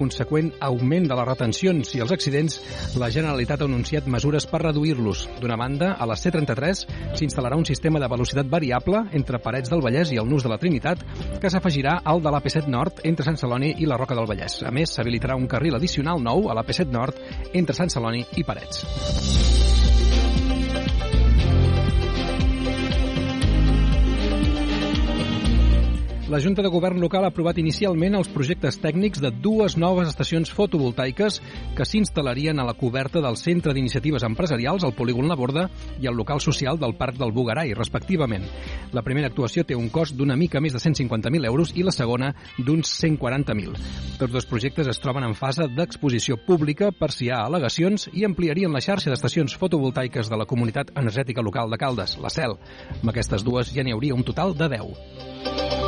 conseqüent augment de les retencions i els accidents, la Generalitat ha anunciat mesures per reduir-los. D'una banda, a la C33 s'instal·larà un sistema de velocitat variable entre Parets del Vallès i el Nus de la Trinitat que s'afegirà al de l'AP7 Nord entre Sant Celoni i la Roca del Vallès. A més, s'habilitarà un carril addicional nou a l'AP7 Nord entre Sant Celoni i Parets. La Junta de Govern local ha aprovat inicialment els projectes tècnics de dues noves estacions fotovoltaiques que s'instal·larien a la coberta del Centre d'Iniciatives Empresarials, al Polígon La Borda, i al local social del Parc del Bugarai, respectivament. La primera actuació té un cost d'una mica més de 150.000 euros i la segona d'uns 140.000. Tots dos projectes es troben en fase d'exposició pública per si hi ha al·legacions i ampliarien la xarxa d'estacions fotovoltaiques de la Comunitat Energètica Local de Caldes, la CEL. Amb aquestes dues ja n'hi hauria un total de 10.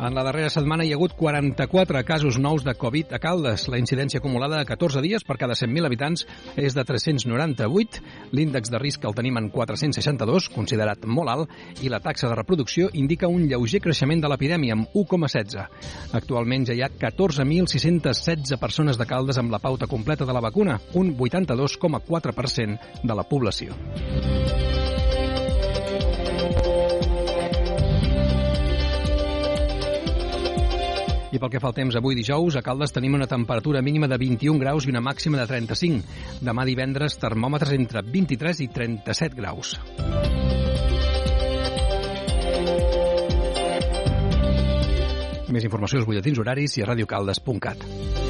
En la darrera setmana hi ha hagut 44 casos nous de Covid a Caldes. La incidència acumulada a 14 dies per cada 100.000 habitants és de 398. L'índex de risc el tenim en 462, considerat molt alt, i la taxa de reproducció indica un lleuger creixement de l'epidèmia amb 1,16. Actualment ja hi ha 14.616 persones de Caldes amb la pauta completa de la vacuna, un 82,4% de la població. I pel que fa al temps, avui dijous, a Caldes tenim una temperatura mínima de 21 graus i una màxima de 35. Demà divendres, termòmetres entre 23 i 37 graus. Més informació als butlletins horaris i a radiocaldes.cat.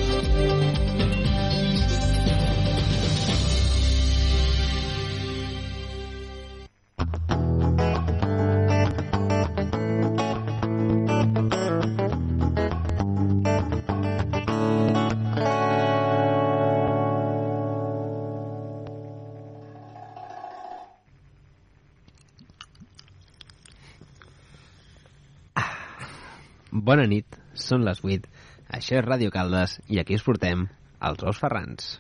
Bona nit, són les 8. Això és Ràdio Caldes i aquí us portem els ous ferrans.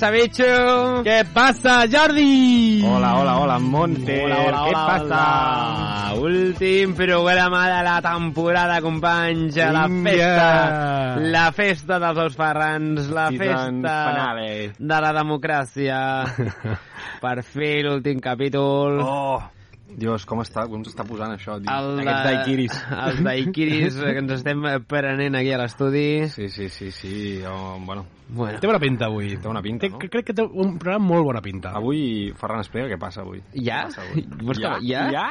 Què passa, bitxo? Què passa, Jordi? Hola, hola, hola, Monte. Hola, hola, Què hola, passa? Ah, últim programa de la temporada, companys. a La Vinga. festa. La festa dels ous ferrans. La Seasons festa finale. de la democràcia. per fer l'últim capítol. Oh, Dios, com està, com s'està posant això, tio? El Aquests daiquiris. Els daiquiris que ens estem prenent aquí a l'estudi. Sí, sí, sí, sí. Oh, bueno, Bueno, Té bona pinta avui. té una pinta, Té, no? Crec que té un programa molt bona pinta. Avui, Ferran, explica què passa avui. ja? Què passa avui? Vols ja? ja? Ja?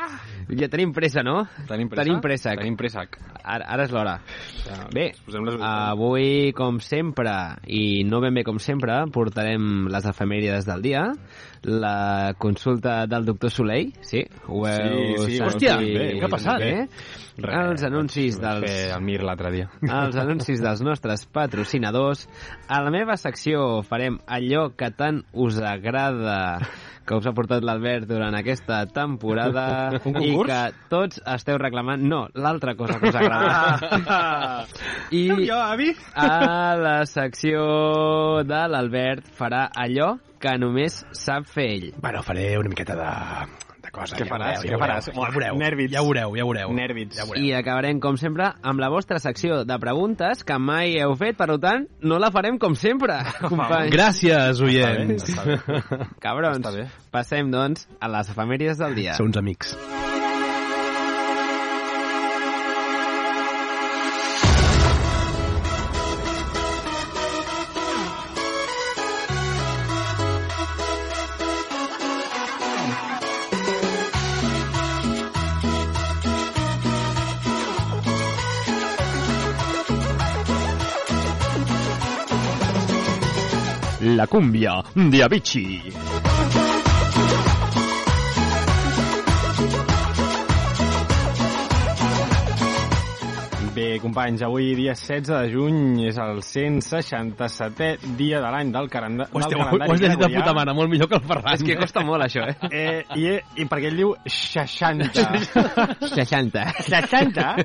Ja tenim pressa, no? Tenim pressa? Tenim pressa. Tenim pressa. Ara, ara és l'hora. Ja, Bé, les- avui, com sempre, i no ben bé com sempre, portarem les efemèrides del dia, la consulta del doctor Soleil, sí, ho heu Sí, sí, hòstia, bé, què ha passat? bé? els anuncis vaig dels... fer el Mir l'altre dia. els anuncis dels nostres patrocinadors. A la meva secció farem allò que tant us agrada que us ha portat l'Albert durant aquesta temporada i que tots esteu reclamant... No, l'altra cosa que us agrada. I Jo, avi? a la secció de l'Albert farà allò que només sap fer ell. Bueno, faré una miqueta de, de cosa. Què ja faràs? Ja faràs? Ja veureu. Nervis. Ja veureu, ja veureu. Nervis. Ja veureu. I acabarem, com sempre, amb la vostra secció de preguntes que mai heu fet, per tant, no la farem com sempre, companys. Gràcies, Està bé, oients. està bé. Cabrons, Està bé. passem, doncs, a les efemèrides del dia. Sou uns amics. La cumbia de Avicii. Bé, companys, avui dia 16 de juny és el 167è dia de l'any del, calenda Hòstia, del calendari ho has llegit de puta mare, molt millor que el Ferran. És que costa molt, això, eh? Eh, i, I perquè ell diu 60. 60. 60?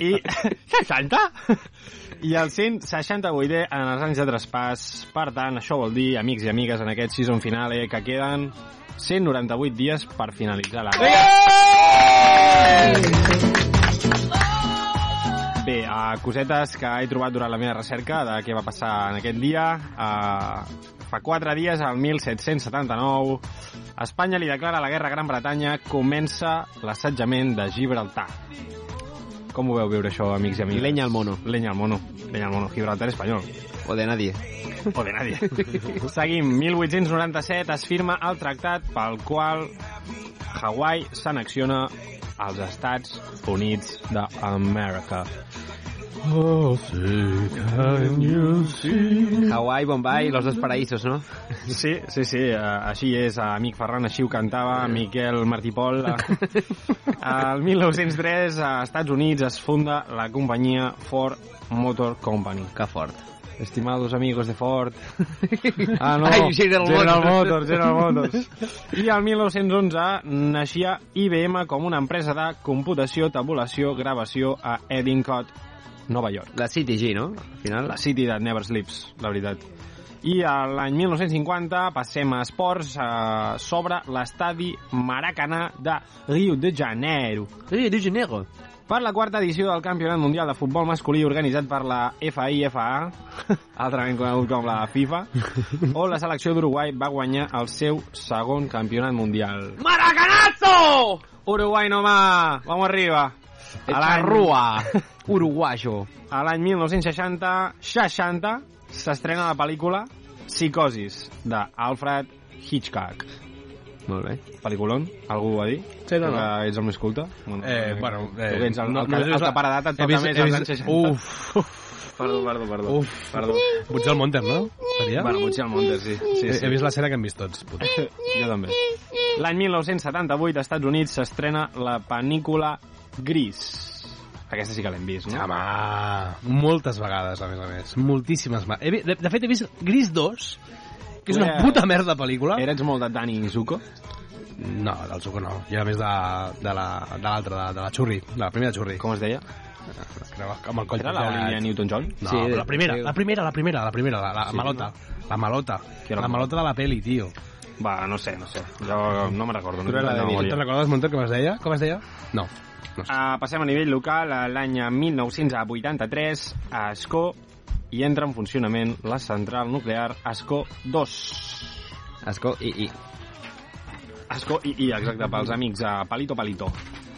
I... 60? I el 168è en els anys de traspàs. Per tant, això vol dir, amics i amigues, en aquest season finale, que queden 198 dies per finalitzar l'any. Bé, uh, cosetes que he trobat durant la meva recerca de què va passar en aquest dia. Uh, fa quatre dies, al 1779, Espanya li declara la guerra a Gran Bretanya, comença l'assetjament de Gibraltar. Com ho veu viure això, amics i amigues? Leña al mono. Leña al mono. Leña al mono. Gibraltar espanyol. O de nadie. O de nadie. Seguim. 1897 es firma el tractat pel qual Hawaii s'annexiona als Estats Units d'Amèrica. Oh, sí, can you see? Hawaii, Bombay, los dos paraísos, no? Sí, sí, sí, eh, així és, amic Ferran, així ho cantava Miquel Martipol. Eh, El 1903, a Estats Units, es funda la companyia Ford Motor Company. Que fort. Estimados amigos de Ford. Ah, no. Ai, General Motors. Motors. General Motors. I el 1911 naixia IBM com una empresa de computació, tabulació, gravació a Edincote, Nova York. La City G, no? Al final. La City that never sleeps, la veritat. I a l'any 1950 passem a esports eh, sobre l'estadi Maracanà de Rio de Janeiro. Rio de Janeiro. Per la quarta edició del Campionat Mundial de Futbol Masculí organitzat per la FIFA, altrament conegut com la FIFA, on la selecció d'Uruguai va guanyar el seu segon campionat mundial. Maracanazo! Uruguai no va! Vamos arriba! A l'any- Rua. Uruguayo. A l'any 1960, 60, s'estrena la pel·lícula Psicosis, d'Alfred Hitchcock. Molt bé. Pel·lículon? Algú ho va dir? Sí, no, Tu no. Que ets el més culte? Bueno, Eh, bueno, tu eh, que ets el, no- el, no és el la- que per edat et toca vist- més als anys 60. Uf, uf. Perdó, perdó, perdó. Uf. Perdó. Puig del Monter, no? Seria? Bueno, potser el Monter, sí. sí, He, sí. he vist la sèrie que hem vist tots. puta. Jo també. L'any 1978, als Estats Units, s'estrena la pel·lícula Gris. Aquesta sí que l'hem vist, no? Home, moltes vegades, a més a més. Moltíssimes vegades. De, de fet, he vist Gris 2, que és una puta merda de pel·lícula. Eres molt de Danny Zuko? No, del Zuko no. Jo era més de, de la- de l'altra, de, de la Xurri, de la primera Xurri. Com es deia? Creu, amb el coll Era pujat. l'Olivia Newton-John? No, Sí, la primera, sí. la primera, la primera, la primera, la, la Sí, malota. La malota. Era La la malota de la peli, tio. Va, no sé, no sé. Jo no me'n recordo. No la de memòria. Te'n recordes, Monter, com es deia? Com es deia? No. no sé. Uh, passem a nivell local. a L'any 1983, a Ascó hi entra en funcionament la central nuclear Ascó 2. Esco i, i. Ascó i, i exacte, pels amics a Palito Palito.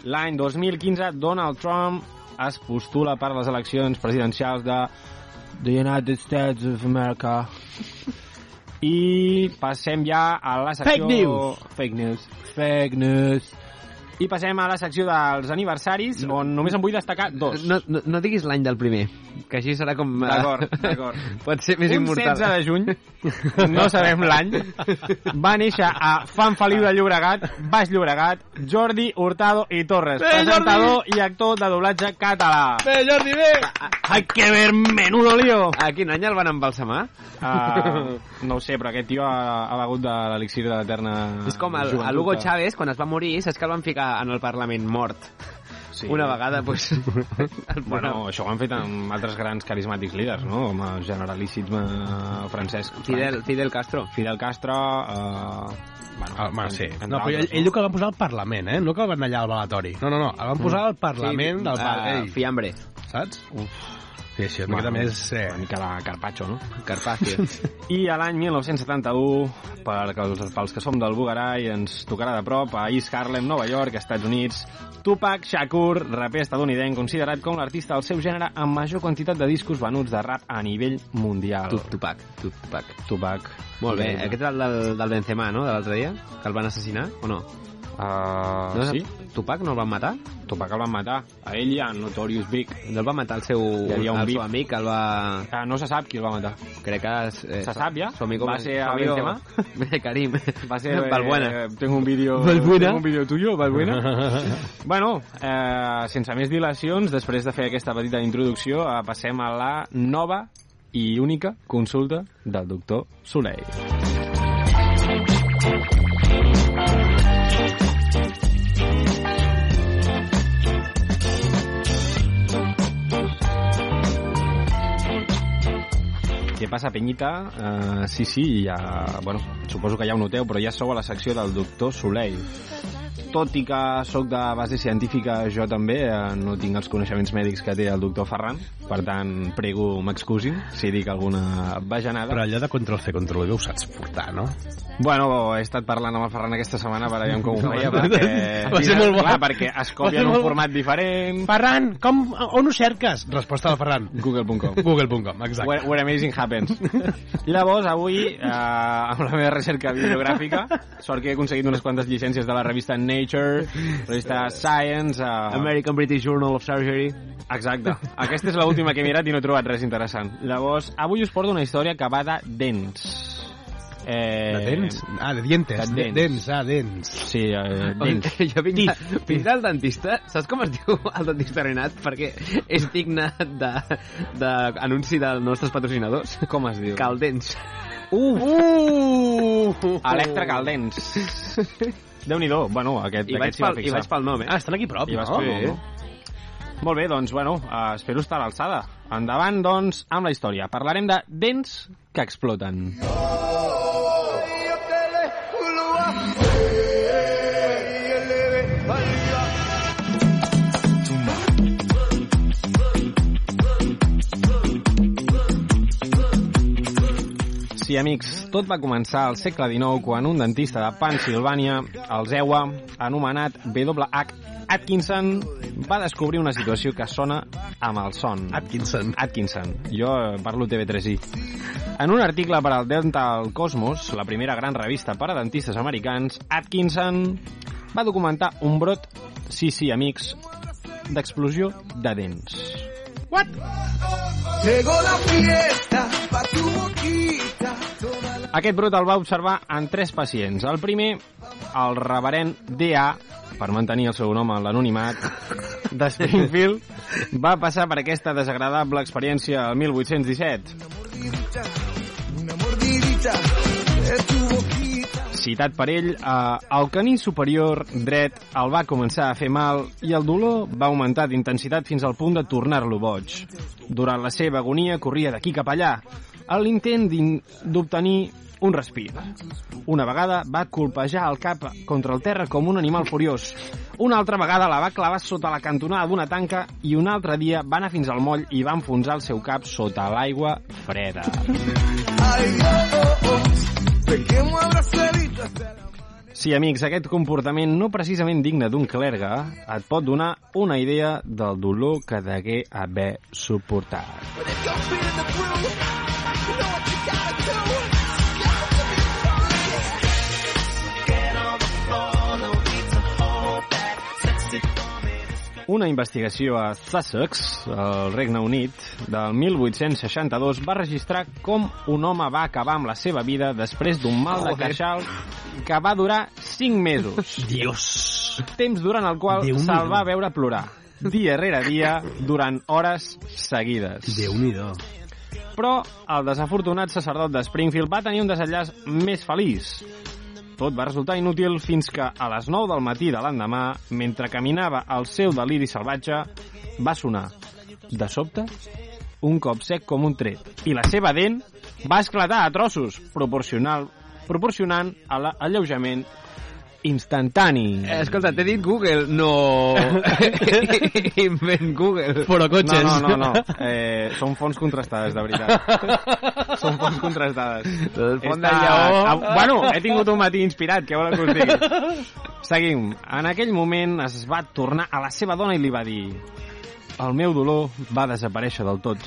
L'any 2015, Donald Trump es postula per les eleccions presidencials de the United States of America. I passem ja a la secció... Fake news. Fake news. Fake news. I passem a la secció dels aniversaris, on només en vull destacar dos. No, no, no diguis l'any del primer, que així serà com... eh, D'acord, d'acord. Pot ser més un immortal. 16 de juny, no sabem l'any, va néixer a Fan Feliu de Llobregat, Baix Llobregat, Jordi Hurtado i Torres, Bé, presentador i actor de doblatge català. Bé, Jordi, bé! Hay que ver menudo lío! A quin any el van embalsamar? Uh, no ho sé, però aquest tio ha, ha begut de l'elixir de l'eterna És com el, a Hugo que- Chávez, quan es va morir, saps que el van ficar en el Parlament mort? Sí. Una vegada, doncs... el Bueno, això ho han fet amb altres grans carismàtics líders, no? Com el generalíssim eh, Francesc. Fidel, Fidel Castro. Fidel Castro... Eh, bueno, Ah, bueno, sí. No, però ell, ell diu que el van posar al Parlament, eh? No que el van allà al balatori. No, no, no. El van posar al Parlament del uh, Parlament. Fiambre. Saps? Uf. Sí, així, una miqueta Bueno, més... Eh, Una mica de carpaccio, no? Carpaccio. I a l'any 1971, per, pels que som del Bugarai, ens tocarà de prop a East Harlem, Nova York, Estats Units, Tupac Shakur, raper estadounidenc, considerat com l'artista del seu gènere amb major quantitat de discos venuts de rap a nivell mundial. Tu- Tupac. Tupac. Tupac. Molt bé. Aquest era el del, del Benzema, no?, de l'altre dia? Que el van assassinar, o no? Uh, No, sí? Tupac no el van matar? Tupac el van matar. A ell i a Notorious Big. No el va matar el seu, Hi havia un el seu amic, el va... Uh, no se sap qui el va matar. Crec que... Eh, Se sap ja? Su amigo, Va ser amigo- Benzema? Karim. Va ser... Balbuena. Eh, tengo un vídeo... Balbuena. Tengo un vídeo tuyo, Balbuena. bueno, eh, sense més dilacions, després de fer aquesta petita introducció, eh, passem a la nova i única consulta del doctor Soleil. Què passa, Penyita? Uh, sí, sí, ja... Bueno, suposo que ja ho noteu, però ja sou a la secció del doctor Soleil. Tot i que sóc de base científica, jo també eh, no tinc els coneixements mèdics que té el doctor Ferran, per tant, prego m'excusin si dic alguna bajanada. Però allò de control C, control V ho saps portar, no? Bueno, he estat parlant amb el Ferran aquesta setmana per veure com ho feia, Va perquè... ser molt bo. Clar, perquè es Va copia en un molt format diferent. Ferran, com, on ho cerques? Resposta del Ferran. Google.com. Google.com, exacte. Where, where amazing happens. Llavors, avui, eh, amb la meva recerca bibliogràfica, sort que he aconseguit unes quantes llicències de la revista Nature, revista Science... Eh, American British Journal of Surgery. Exacte. Aquesta és l'última que he mirat i no he trobat res interessant. Llavors, avui us porto una història que va de dents. Eh, De dents? Ah, de dientes. de De dents. dents, ah, dents. Sí, eh, dents. jo vinc, de, vinc del dentista, saps com es diu el dentista Renat? Perquè és digne d'anunci de, d'anunci dels nostres patrocinadors. Com es diu? Caldents. Uh! Uh! Electra Caldents. Déu-n'hi-do. Bueno, aquest, I aquest s'hi va pel, I vaig pel nom, eh? Ah, estan aquí prop, I vas no? fer, no? Molt bé, doncs, bueno, uh, espero estar a l'alçada. Endavant, doncs, amb la història. Parlarem de dents que exploten. Sí, amics, tot va començar al segle XIX quan un dentista de Pennsylvania, el Zewa, anomenat W.H. Atkinson, va descobrir una situació que sona amb el son. Atkinson. Atkinson. Jo parlo TV3i. En un article per al Dental Cosmos, la primera gran revista per a dentistes americans, Atkinson va documentar un brot, sí, sí, amics, d'explosió de dents. What? Llegó la fiesta pa' tu boquita. Aquest brot el va observar en tres pacients. El primer, el reverend D.A., per mantenir el seu nom en l'anonimat, de Springfield, va passar per aquesta desagradable experiència el 1817. Una mordidita tu boquita. Citat per ell, eh, el caní superior dret el va començar a fer mal i el dolor va augmentar d'intensitat fins al punt de tornar-lo boig. Durant la seva agonia corria d'aquí cap allà, a l'intent d'obtenir un respir. Una vegada va colpejar el cap contra el terra com un animal furiós. Una altra vegada la va clavar sota la cantonada d'una tanca i un altre dia va anar fins al moll i va enfonsar el seu cap sota l'aigua freda. Ay, oh, oh, oh. Abrazaditos hasta la... Sí, amics, aquest comportament no precisament digne d'un clergue et pot donar una idea del dolor que degué haver suportat. Una investigació a Sussex, al Regne Unit, del 1862 va registrar com un home va acabar amb la seva vida després d'un mal de queixal que va durar 5 mesos. Dios. Temps durant el qual se'l va veure plorar, dia rere dia, durant hores seguides. Déu-n'hi-do. Però el desafortunat sacerdot de Springfield va tenir un desenllaç més feliç. Tot va resultar inútil fins que a les 9 del matí de l'endemà, mentre caminava al seu deliri salvatge, va sonar, de sobte, un cop sec com un tret. I la seva dent va esclatar a trossos, proporcional, proporcionant a l'alleujament instantani. Eh, escolta, t'he dit Google, no... Invent Google. Foro No, cotxes. no, no, no. Eh, són fonts contrastades, de veritat. són fonts contrastades. El font de Està- lleó. Ah, bueno, he tingut un matí inspirat, què volen que us digui? Seguim. En aquell moment es va tornar a la seva dona i li va dir el meu dolor va desaparèixer del tot.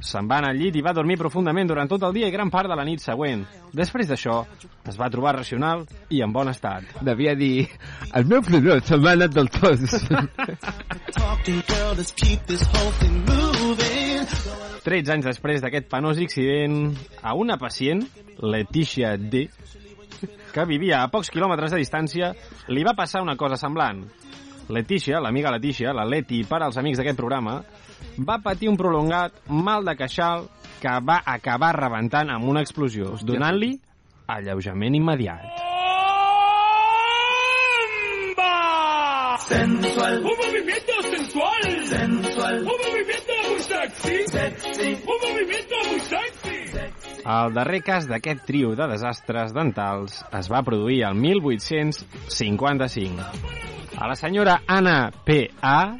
Se'n va anar al llit i va dormir profundament durant tot el dia i gran part de la nit següent. Després d'això, es va trobar racional i en bon estat. Devia dir... El meu ploró se m'ha anat del tot. 13 anys després d'aquest penós accident, a una pacient, Leticia D., que vivia a pocs quilòmetres de distància, li va passar una cosa semblant. Leticia, l'amiga Leticia, la Leti per als amics d'aquest programa, va patir un prolongat mal de queixal que va acabar rebentant amb una explosió, donant-li alleujament immediat. Sensual, Un movimiento sensual. sensual, Un movimiento muy sexy. sexy. Un movimiento muy sexy. El darrer cas d'aquest trio de desastres dentals es va produir el 1855. A la senyora Anna P.A.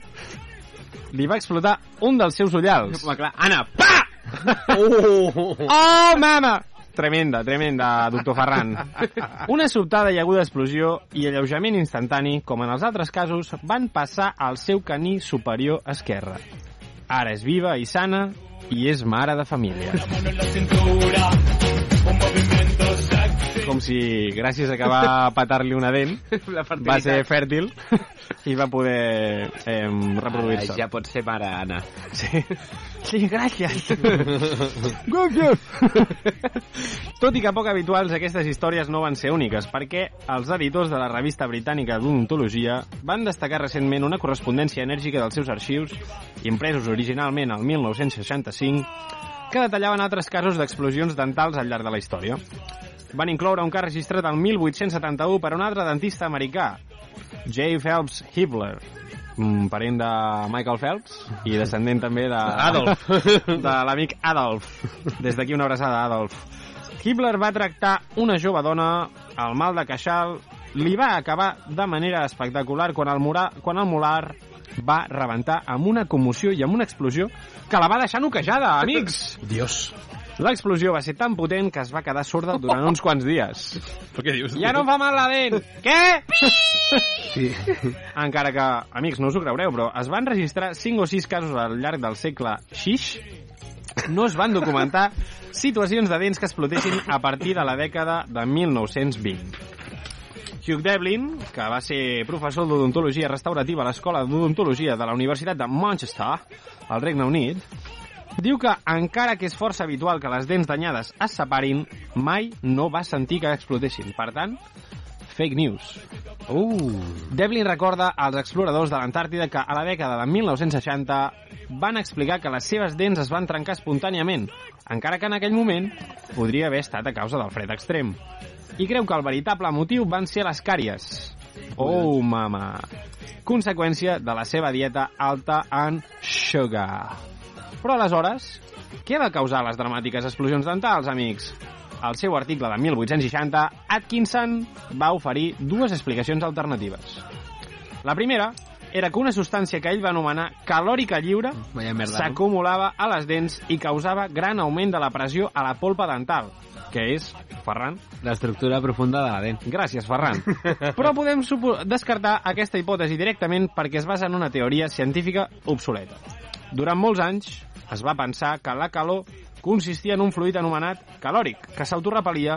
li va explotar un dels seus ullals. Home, clar, Anna, pa! Oh, mama! Tremenda, tremenda, doctor Ferran. Una sobtada i aguda explosió i alleujament instantani, com en els altres casos, van passar al seu caní superior esquerre. Ara és viva i sana i és mare de família. Mano en la cintura. Un movimiento sexy. Com si, gràcies a que va patar-li una dent, La va ser fèrtil i va poder eh, reproduir-se. Ah, ja pot ser mare, Anna. Sí. Sí, gràcies. gràcies. Tot i que poc habituals, aquestes històries no van ser úniques, perquè els editors de la revista britànica d'odontologia van destacar recentment una correspondència enèrgica dels seus arxius, impresos originalment al 1965, que detallaven altres casos d'explosions dentals al llarg de la història. Van incloure un cas registrat el 1871 per un altre dentista americà, J. Phelps Hibler, un parent de Michael Phelps i descendent també de... Adolf. De l'amic Adolf. Des d'aquí una abraçada, Adolf. Hibler va tractar una jove dona, el mal de queixal li va acabar de manera espectacular quan el, mura, quan el molar va rebentar amb una commoció i amb una explosió que la va deixar noquejada, amics! Dios. L'explosió va ser tan potent que es va quedar sorda durant uns quants dies. Però què dius? Ja no fa mal la dent! Què? Sí. Encara que, amics, no us ho creureu, però es van registrar 5 o 6 casos al llarg del segle VI. No es van documentar situacions de dents que explotessin a partir de la dècada de 1920. Hugh Devlin, que va ser professor d'odontologia restaurativa a l'Escola d'Odontologia de la Universitat de Manchester, al Regne Unit, diu que, encara que és força habitual que les dents danyades es separin, mai no va sentir que explotessin. Per tant, fake news. Uh. Devlin recorda als exploradors de l'Antàrtida que a la dècada de 1960 van explicar que les seves dents es van trencar espontàniament, encara que en aquell moment podria haver estat a causa del fred extrem. I creu que el veritable motiu van ser les càries. Oh, mama! Conseqüència de la seva dieta alta en sugar. Però aleshores, què va causar les dramàtiques explosions dentals, amics? Al seu article de 1860, Atkinson va oferir dues explicacions alternatives. La primera era que una substància que ell va anomenar calòrica lliure s'acumulava a les dents i causava gran augment de la pressió a la polpa dental, que és, Ferran, L'estructura profunda de la dent. Gràcies, Ferran. Però podem descartar aquesta hipòtesi directament perquè es basa en una teoria científica obsoleta. Durant molts anys es va pensar que la calor consistia en un fluid anomenat calòric, que s'autorrepelia,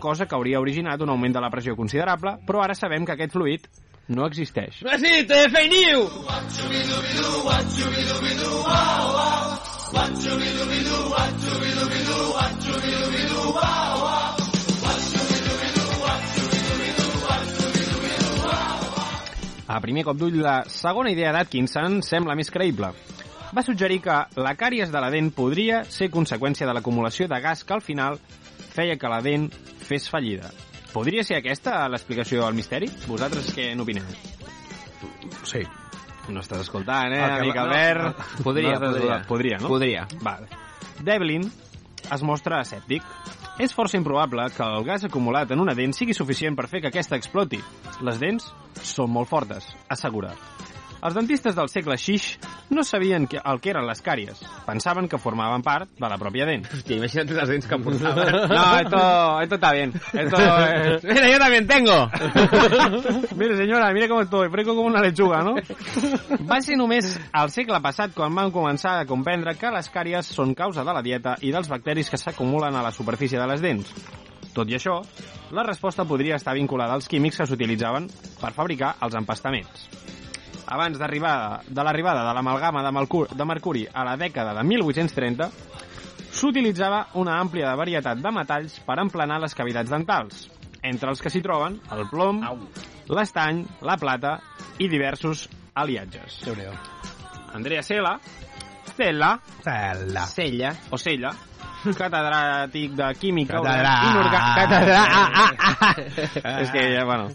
cosa que hauria originat un augment de la pressió considerable, però ara sabem que aquest fluid no existeix. Fake news! A primer cop d'ull, la segona idea d'Atkinson sembla més creïble. Va suggerir que la càries de la dent podria ser conseqüència de l'acumulació de gas que al final feia que la dent fes fallida. Podria ser aquesta l'explicació al misteri? Vosaltres què n'opineu? Sí. No estàs escoltant, eh, amic no, Albert? Podria, No podria. Podria, no? Podria. Vale. Devlin es mostra escèptic. És força improbable que el gas acumulat en una dent sigui suficient per fer que aquesta exploti. Les dents són molt fortes, assegura. Els dentistes del segle VI no sabien que, el que eren les càries. Pensaven que formaven part de la pròpia dent. Hòstia, imagina't les dents que portaven. No, esto, esto está bien. Esto es... Mira, yo también tengo. Mire, senyora, mira com estoy, fresco com una lechuga, no? Va ser només al segle passat quan van començar a comprendre que les càries són causa de la dieta i dels bacteris que s'acumulen a la superfície de les dents. Tot i això, la resposta podria estar vinculada als químics que s'utilitzaven per fabricar els empastaments. Abans d'arribar de l'arribada de l'amalgama de, de mercuri a la dècada de 1830, s'utilitzava una àmplia varietat de metalls per emplenar les cavitats dentals, entre els que s'hi troben el plom, l'estany, la plata i diversos aliatges. Andrea Sela, Stella, Cel·la. Sella. o Sella, catedràtic de química Catedrà. inorgà- Catedrà. Ah, ah, ah. és que, ja, bueno,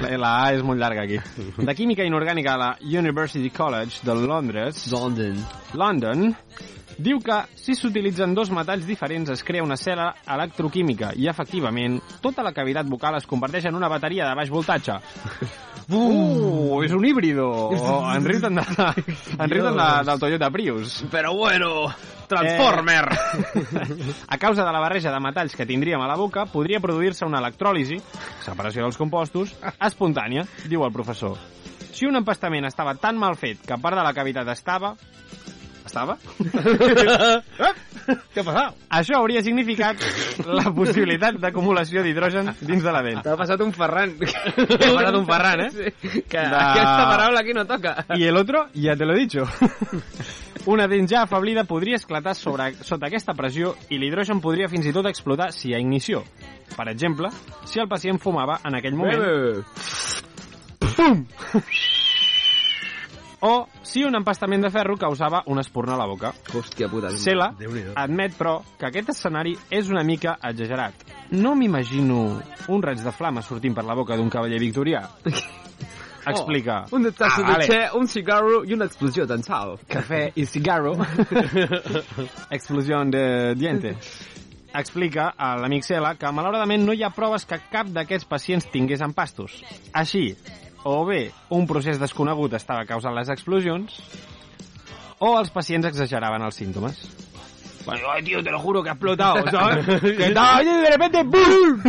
la, la A és molt llarga aquí. De química inorgànica a la University College de Londres, London. London, diu que si s'utilitzen dos metalls diferents es crea una cel·la electroquímica i, efectivament, tota la cavitat bucal es converteix en una bateria de baix voltatge. Uh, és un híbrido! Oh, en riuten, de, en riuten de, del Toyota Prius. Però bueno, Transformer! a causa de la barreja de metalls que tindríem a la boca, podria produir-se una electròlisi, separació dels compostos, espontània, diu el professor. Si un empastament estava tan mal fet que part de la cavitat estava... Estava? Què ha passat? Això hauria significat la possibilitat d'acumulació d'hidrogen dins de la dent. T'ha passat un Ferran. T'ha passat un Ferran, eh? Sí, que De- aquesta paraula aquí no toca. Y el otro, ya te lo he dicho. Una dent ja afablida podria esclatar sobre, sota aquesta pressió i l'hidrogen podria fins i tot explotar si hi ha ignició. Per exemple, si el pacient fumava en aquell moment o si un empastament de ferro causava un espurna a la boca. Hòstia puta. Sela admet, però, que aquest escenari és una mica exagerat. No m'imagino un raig de flama sortint per la boca d'un cavaller victorià. Explica. Un tasso Ah, de vale. xe, un cigarro i una explosió dental. Café y cigarro. Explosión de diente. Explica a l'amic Sela que malauradament no hi ha proves que cap d'aquests pacients tingués empastos. Així, o bé un procés desconegut estava causant les explosions, o els pacients exageraven els símptomes. Bueno, ay, tío, te lo juro que ha explotado, ¿sabes? que estaba allí y de repente ¡bum!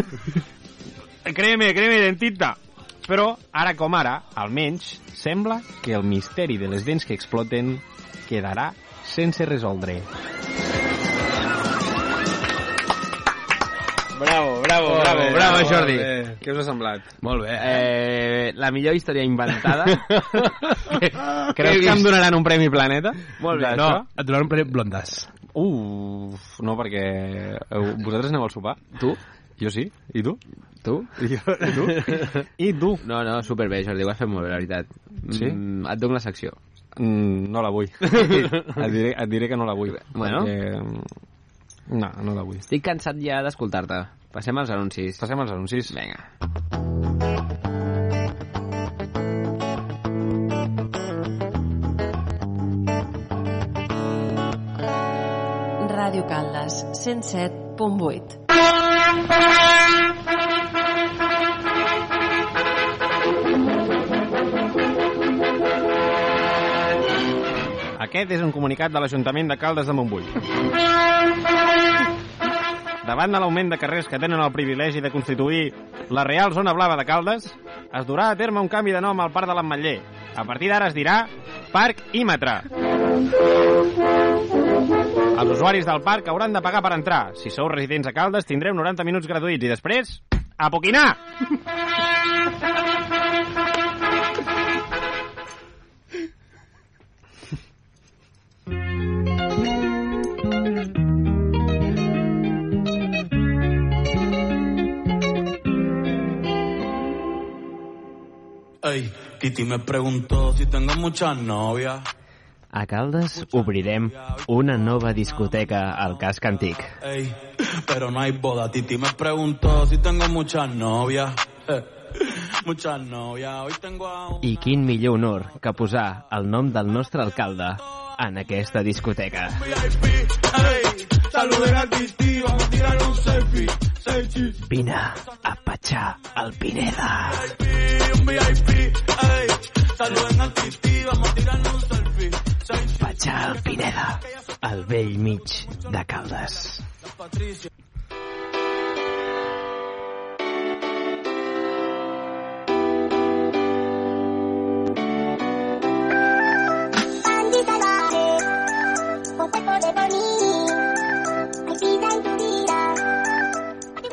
créeme, créeme, dentista. Però, ara com ara, almenys, sembla que el misteri de les dents que exploten quedarà sense resoldre. Bravo, bravo, Molt bravo, bé, bravo, molt Jordi. bé. Què us ha semblat? Molt bé. Eh, la millor història inventada. Creus que em donaran un Premi Planeta? Molt bé. No, et donaran un premi blondes. Uf, no, perquè eh, vosaltres aneu al sopar? Tu? Jo sí. I tu? Tu? I, jo, i tu? I tu? No, no, superbé, Jordi, ho has fet molt bé, la veritat. Sí? Mm, et dono la secció. Mm, no la vull. et, diré, et diré que no la vull. Bueno. Perquè... No, no la vull. Estic cansat ja d'escoltar-te. Passem als anuncis. Passem als anuncis. Vinga. Ràdio Caldes, 107.8. Aquest és un comunicat de l'Ajuntament de Caldes de Montbui. Davant de l'augment de carrers que tenen el privilegi de constituir la Real Zona Blava de Caldes, es durà a terme un canvi de nom al Parc de l'Ametller. A partir d'ara es dirà Parc Ímetre. Els usuaris del parc hauran de pagar per entrar. Si sou residents a Caldes, tindreu 90 minuts gratuïts i després, a poquinar! Ey, Kitty me preguntó si tengo muchas novias. A Caldes obrirem una nova discoteca al casc antic. Ey, pero no hay boda. Titi me preguntó si tengo muchas novias. Eh, muchas novias. Hoy tengo a un... I quin millor honor que posar el nom del nostre alcalde en aquesta discoteca. VIP. Ey, saluden a Titi, vamos a tirar un selfie. Selfie. Vine a petxar el Pineda. VIP, un VIP. Ey, Salud en Titi, vamos a tirarnos un selfie. Al Pineda, al vell mig de Caldes.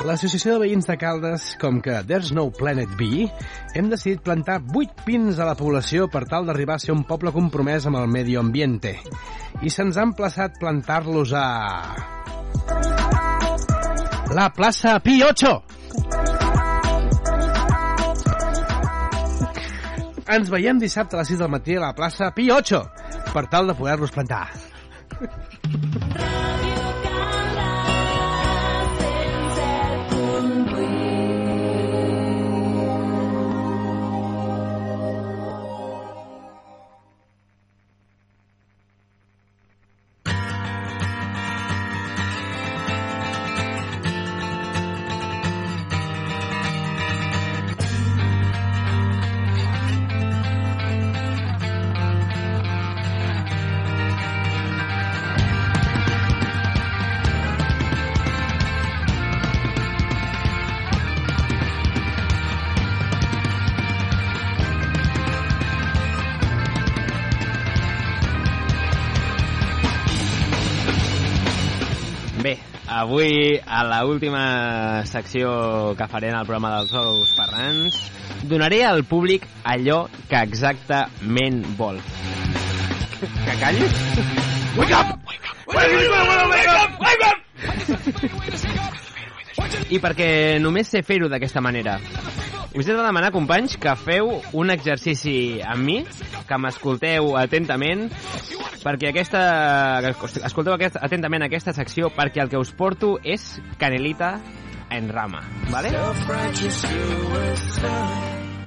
L'Associació de Veïns de Caldes, com que There's No Planet B, hem decidit plantar 8 pins a la població per tal d'arribar a ser un poble compromès amb el medi ambiente. I se'ns ha emplaçat plantar-los a... La plaça Pi 8! Ens veiem dissabte a les 6 del matí a la plaça Pi 8 per tal de poder-los plantar. Avui, a la última secció que faré en el programa dels ous Ferrans, donaré al públic allò que exactament vol. Que callis? Wake up! I perquè només sé fer-ho d'aquesta manera. Us he de demanar, companys, que feu un exercici amb mi, que m'escolteu atentament, perquè aquesta... que escolteu aquest, atentament aquesta secció, perquè el que us porto és canelita en rama, ¿vale?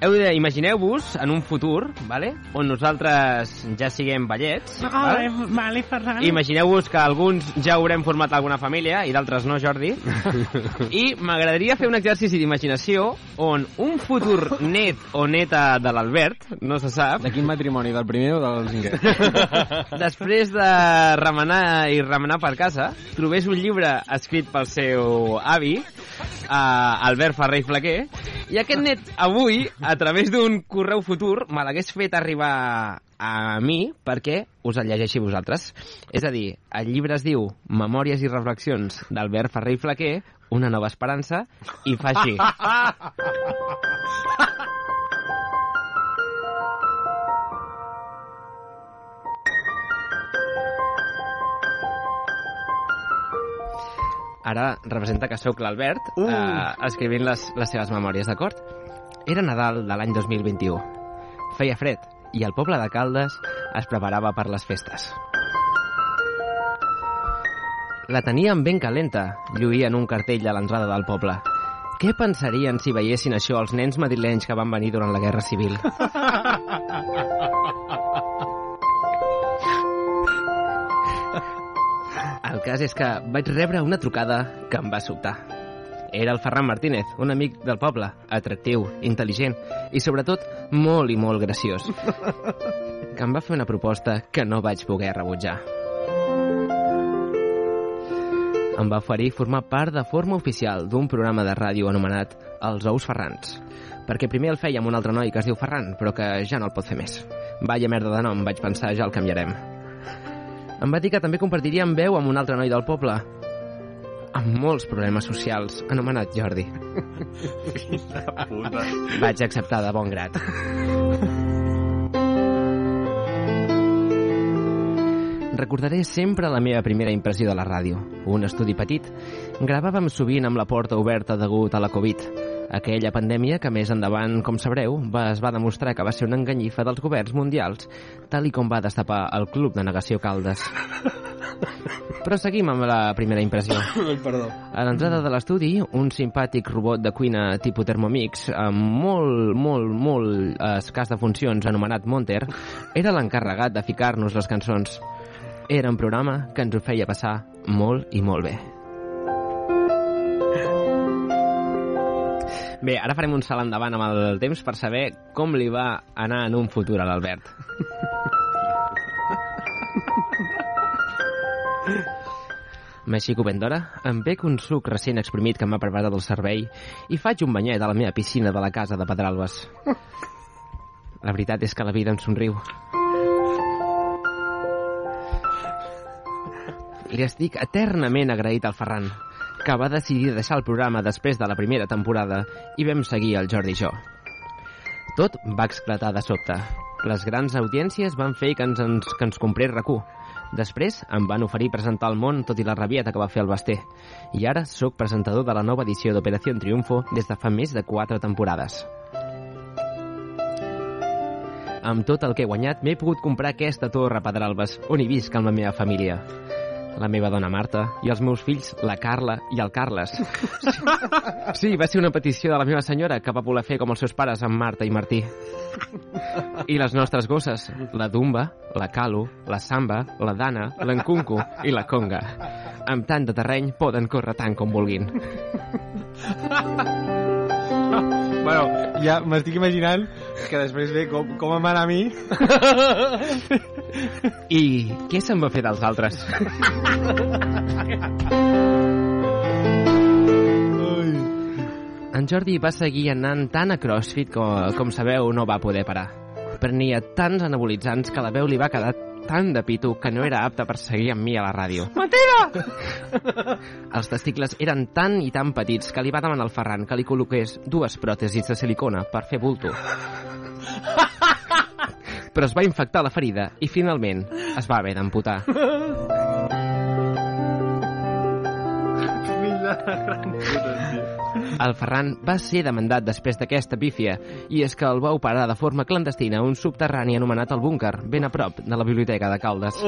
Heu de, imagineu-vos en un futur, ¿vale? on nosaltres ja siguem vellets, Vale, vale, Ferran. Imagineu-vos que alguns ja haurem format alguna família i d'altres no, Jordi. I m'agradaria fer un exercici d'imaginació on un futur net o neta de l'Albert, no se sap, De quin matrimoni, del primer o del cinquè? després de remenar i remenar per casa, trobés un llibre escrit pel seu avi, uh, Albert Ferrer i Flaquer, i aquest net avui, a través d'un correu futur, me l'hagués fet arribar a mi perquè us el llegeixi vosaltres. És a dir, el llibre es diu Memòries i reflexions d'Albert Ferrer i Flaquer, una nova esperança, i fa així. Ara representa que sóc l'Albert uh. eh, escrivint les, les seves memòries, d'acord? Era Nadal de l'any 2021. Feia fred i el poble de Caldes es preparava per les festes. La teníem ben calenta, lluïen un cartell a l'entrada del poble. Què pensarien si veiessin això els nens madrilenys que van venir durant la Guerra Civil? El cas és que vaig rebre una trucada que em va sobtar. Era el Ferran Martínez, un amic del poble, atractiu, intel·ligent i, sobretot, molt i molt graciós, que em va fer una proposta que no vaig poder rebutjar. Em va oferir formar part de forma oficial d'un programa de ràdio anomenat Els Ous Ferrans, perquè primer el feia amb un altre noi que es diu Ferran, però que ja no el pot fer més. Vaya merda de nom, vaig pensar, ja el canviarem. Em va dir que també compartiria amb veu amb un altre noi del poble, amb molts problemes socials, anomenat Jordi. Puta. Vaig acceptar de bon grat. Recordaré sempre la meva primera impressió de la ràdio. Un estudi petit. Gravàvem sovint amb la porta oberta degut a la Covid. Aquella pandèmia que més endavant, com sabreu, va, es va demostrar que va ser una enganyifa dels governs mundials, tal i com va destapar el Club de Negació Caldes. Però seguim amb la primera impressió. Perdó. A l'entrada de l'estudi, un simpàtic robot de cuina tipus Thermomix, amb molt, molt, molt escàs de funcions, anomenat Monter, era l'encarregat de ficar-nos les cançons. Era un programa que ens ho feia passar molt i molt bé. Bé, ara farem un salt endavant amb el temps per saber com li va anar en un futur a l'Albert. M'aixeco ben d'hora, em bec un suc recent exprimit que m'ha preparat el servei i faig un banyet a la meva piscina de la casa de Pedralbes. La veritat és que la vida em somriu. Li estic eternament agraït al Ferran, que va decidir deixar el programa després de la primera temporada i vam seguir el Jordi i jo. Tot va esclatar de sobte. Les grans audiències van fer que ens, ens, que ens comprés RAC1. Després em van oferir presentar al món tot i la rabieta que va fer el Basté. I ara sóc presentador de la nova edició d'Operació Triunfo des de fa més de 4 temporades. Amb tot el que he guanyat, m'he pogut comprar aquesta torre a Pedralbes, on hi visc amb la meva família. La meva dona Marta i els meus fills, la Carla i el Carles. Sí, va ser una petició de la meva senyora que va voler fer com els seus pares amb Marta i Martí. I les nostres gosses, la Dumba, la Calu, la Samba, la Dana, l'Encuncu i la Conga. Amb tant de terreny poden córrer tant com vulguin. Bueno, ja m'estic imaginant que després ve com, com em a mi. I què se'n va fer dels altres? En Jordi va seguir anant tant a CrossFit com, com sabeu no va poder parar. Prenia tants anabolitzants que la veu li va quedar tan de pito que no era apte per seguir amb mi a la ràdio. Mentida! Els testicles eren tan i tan petits que li va demanar al Ferran que li col·loqués dues pròtesis de silicona per fer bulto. Però es va infectar la ferida i finalment es va haver d'amputar. El Ferran va ser demandat després d'aquesta pífia i és que el va operar de forma clandestina un subterrani anomenat el búnquer, ben a prop de la biblioteca de Caldes.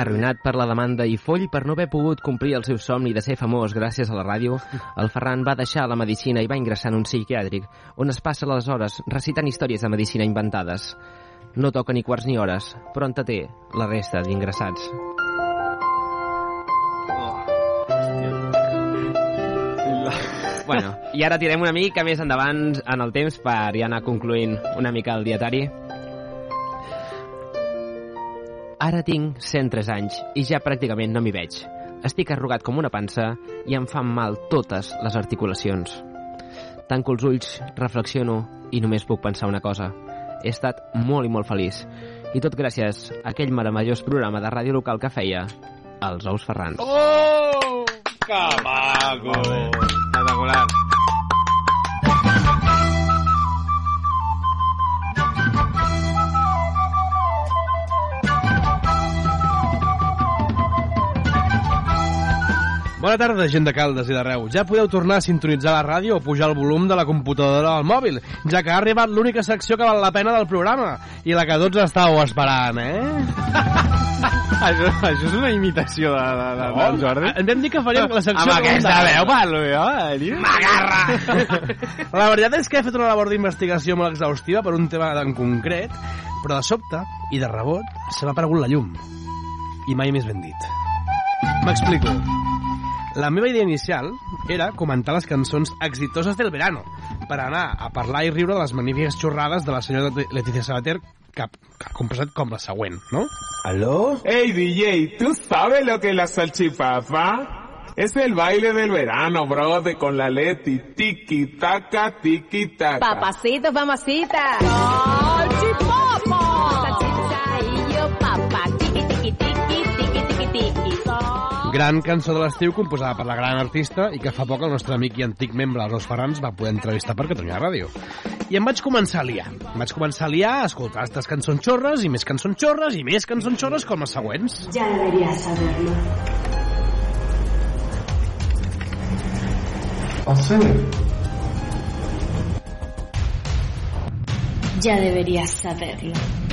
Arruïnat per la demanda i foll per no haver pogut complir el seu somni de ser famós gràcies a la ràdio, el Ferran va deixar la medicina i va ingressar en un psiquiàtric, on es passa les hores recitant històries de medicina inventades. No toca ni quarts ni hores, però entreté la resta d'ingressats. Bueno, i ara tirem una mica més endavant en el temps per ja anar concluint una mica el dietari. Ara tinc 103 anys i ja pràcticament no m'hi veig. Estic arrugat com una pansa i em fan mal totes les articulacions. Tanco els ulls, reflexiono i només puc pensar una cosa. He estat molt i molt feliç. I tot gràcies a aquell meravellós programa de ràdio local que feia Els Ous Ferrans. Oh! Que maco! Espectacular. Bona tarda, gent de Caldes i d'arreu. Ja podeu tornar a sintonitzar la ràdio o pujar el volum de la computadora al mòbil, ja que ha arribat l'única secció que val la pena del programa i la que tots estàveu esperant, eh? Això, això és una imitació de, de, de, del Jordi. Em vam dir que faríem la secció... Amb aquesta veu parlo jo, eh? M'agarra! La veritat és que he fet una labor d'investigació molt exhaustiva per un tema en concret, però de sobte, i de rebot, se m'ha aparegut la llum. I mai més ben dit. M'explico. La meva idea inicial era comentar les cançons exitoses del verano, per anar a parlar i riure de les magnífiques xorrades de la senyora Leticia Sabater, que, que ha composat com la següent, no? ¿Aló? Hey DJ, ¿tú sabes lo que es la salchipapa? Es el baile del verano, brother, con la Leti. Tiki, taka, tiki, taka. Papacito, mamacita. Salchipapa. Gran cançó de l'estiu composada per la gran artista i que fa poc el nostre amic i antic membre, Ros Ferrans, va poder entrevistar per Catalunya Ràdio. I em vaig començar a liar. Em vaig començar a liar a escoltar aquestes cançons xorres i més cançons xorres i més cançons xorres com les següents. Ya deberías saberlo. Ya deberías saberlo.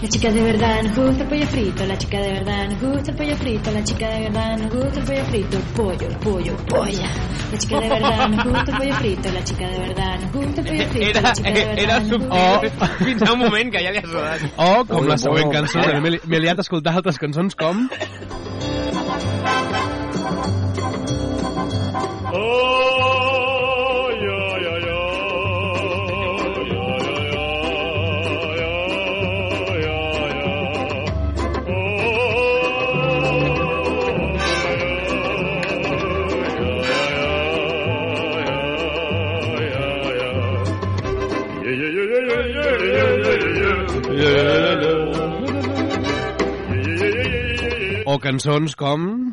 La chica de verdad nos gusta el pollo frito, la chica de verdad nos gusta el pollo frito, la chica de verdad nos gusta el pollo frito, pollo, pollo, polla. La chica de verdad nos gusta el pollo frito, la chica de verdad nos gusta el pollo frito, Era, la chica de verdad era nos gusta... fins a un moment que ja li has rodat. O, com Pollo, la següent pollo. cançó, també m'he li- m'he liat a escoltar altres cançons com... O cançons com...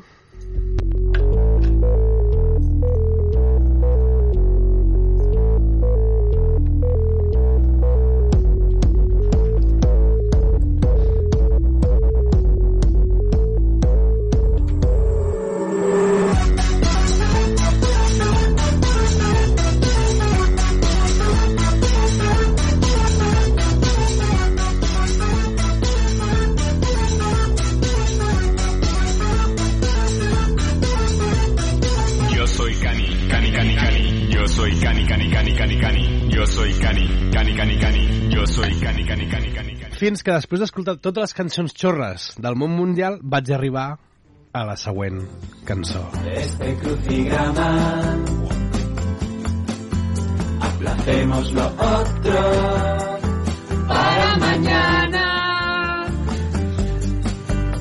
Cani, Cani, Cani. Yo soy Cani, Cani, Cani, Cani, Cani. Fins que després d'escoltar totes les cançons xorres del món mundial vaig arribar a la següent cançó. Este crucigrama aplacemos lo otro para mañana.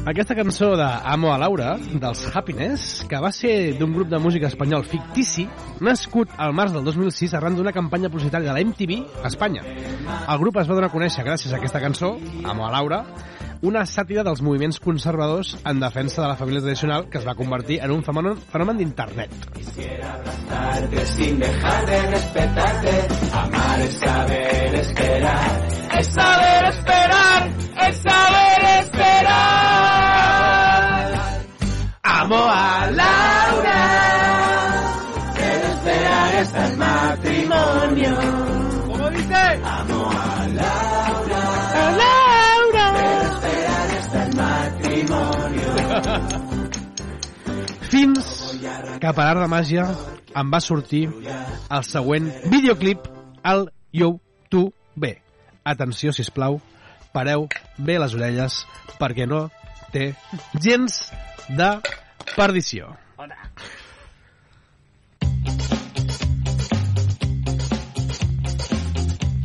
Aquesta cançó de Amo a Laura, dels Happiness, que va ser d'un grup de música espanyol fictici, nascut al març del 2006 arran d'una campanya publicitària de la MTV a Espanya. El grup es va donar a conèixer gràcies a aquesta cançó, Amo a Laura, una sàtira dels moviments conservadors en defensa de la família tradicional que es va convertir en un fenomen, fenomen d'internet. Abrazarte sin dejar de respetarte. Amar es saber esperar. Es saber esperar. Es saber esperar. Amo a Laura. Pero esperar está en matrimonio. ¿Cómo dice? Amo a Laura. A Laura. Pero esperar está en matrimonio. Fins que per art de màgia em va sortir el següent videoclip al YouTube. Atenció, si plau, pareu bé les orelles perquè no té gens de perdició.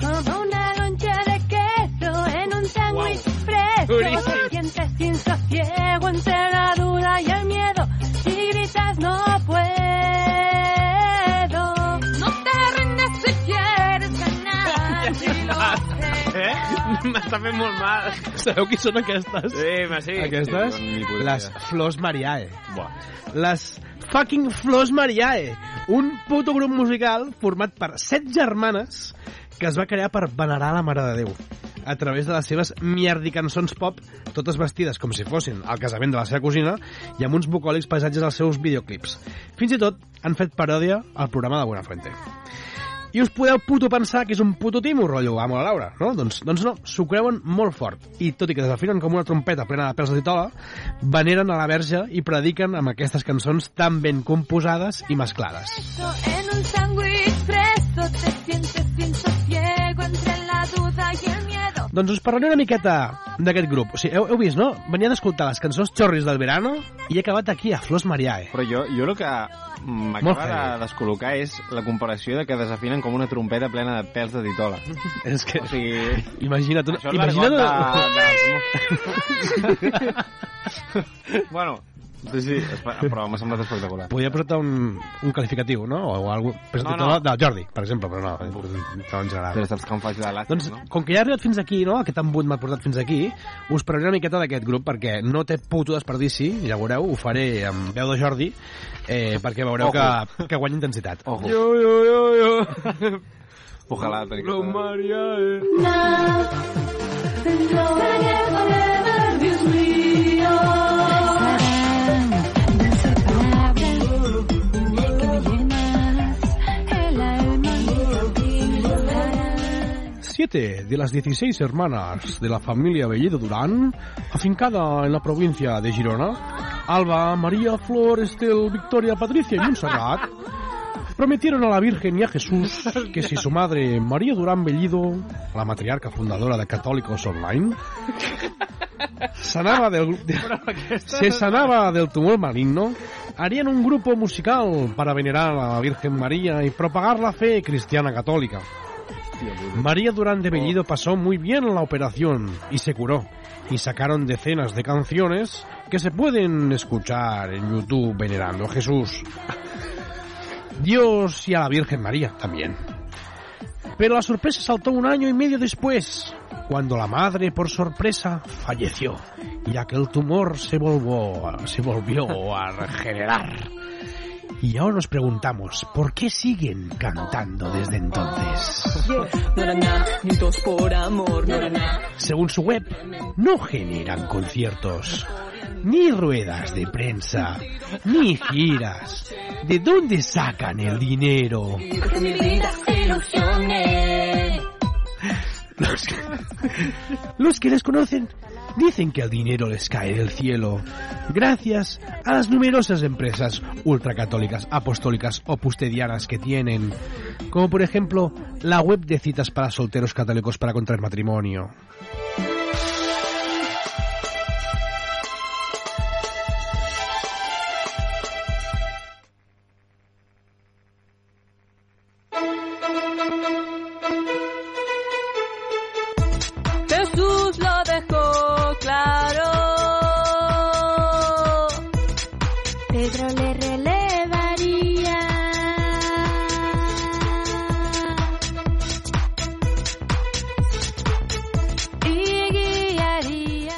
Como una loncha de queso en un sándwich fresco. Durísimo. Te sientes sin sosiego entre la duda y el miedo. Si gritas no puedo. M'està fent molt mal. Sabeu qui són aquestes? Sí, ma sí. Aquestes? Sí, Les. Flors Mariae. Buah. Les fucking Flors Mariae. Un puto grup musical format per set germanes que es va crear per venerar la Mare de Déu a través de les seves mierdicançons pop, totes vestides com si fossin al casament de la seva cosina i amb uns bucòlics paisatges als seus videoclips. Fins i tot han fet paròdia al programa de Buenafuente. I us podeu puto pensar que és un puto timo, rotllo, amo la Laura, no? Doncs, doncs no, s'ho creuen molt fort. I tot i que desafinen com una trompeta plena de pèls de titola, veneren a la verge i prediquen amb aquestes cançons tan ben composades i mesclades. En un sándwich Doncs us parlaré una miqueta d'aquest grup. O sigui, heu, heu vist, no? Venia d'escoltar les cançons xorris del verano i he acabat aquí a Flors Mariae. Però jo, jo el que m'acaba de descol·locar és la comparació de que desafinen com una trompeta plena de pèls de titola. És que... O sigui... Imagina't, Això és imagina't... l'argot de... bueno, sí, sí, però m'ha semblat espectacular. Podria posar un, un qualificatiu, no? O algú... Però No, no, no. no. del Jordi, per exemple, però no, no en general. Però saps que em faig de làctic, Doncs, no? com que ja he arribat fins aquí, no? Aquest embut m'ha portat fins aquí, us parlaré una miqueta d'aquest grup, perquè no té puto desperdici, ja ho veureu, ho faré amb veu de Jordi, eh, perquè veureu Ojo. que, que guanya intensitat. Ojo. Jo, jo, jo, jo. Ojalà. Lo Maria, eh. Siete de las 16 hermanas de la familia Bellido Durán, afincada en la provincia de Girona, Alba, María, Flor, Estel, Victoria, Patricia y Montserrat, prometieron a la Virgen y a Jesús que si su madre María Durán Bellido, la matriarca fundadora de Católicos Online, sanaba del, de- se sanaba del tumor maligno, harían un grupo musical para venerar a la Virgen María y propagar la fe cristiana católica. María Durán de Bellido pasó muy bien la operación y se curó. Y sacaron decenas de canciones que se pueden escuchar en YouTube venerando a Jesús. Dios y a la Virgen María también. Pero la sorpresa saltó un año y medio después, cuando la madre, por sorpresa, falleció, ya que el tumor se volvió, se volvió a regenerar. Y ahora nos preguntamos, ¿por qué siguen cantando desde entonces? Según su web, no generan conciertos, ni ruedas de prensa, ni giras. ¿De dónde sacan el dinero? Los que, los les conocen dicen que el dinero les cae del cielo gracias a las numerosas empresas ultracatólicas, apostólicas o pustedianas que tienen, como por ejemplo la web de citas para solteros católicos para contraer matrimonio. Relevaría. Y guiaría.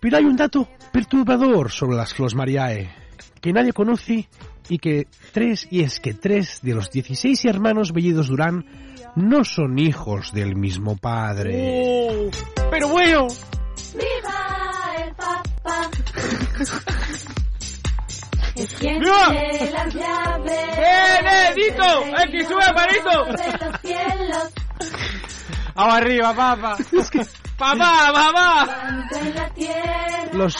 Pero hay un dato perturbador sobre las Flos Mariae que nadie conoce y que tres y es que tres de los 16 hermanos Bellidos Durán no son hijos del mismo padre. Pero bueno. ¡Viva el Papa! ¡Viva! tiene las llaves. ¡Benedito! ¡El que sube, cielos. Vamos arriba, papá. Papá, papá. Los,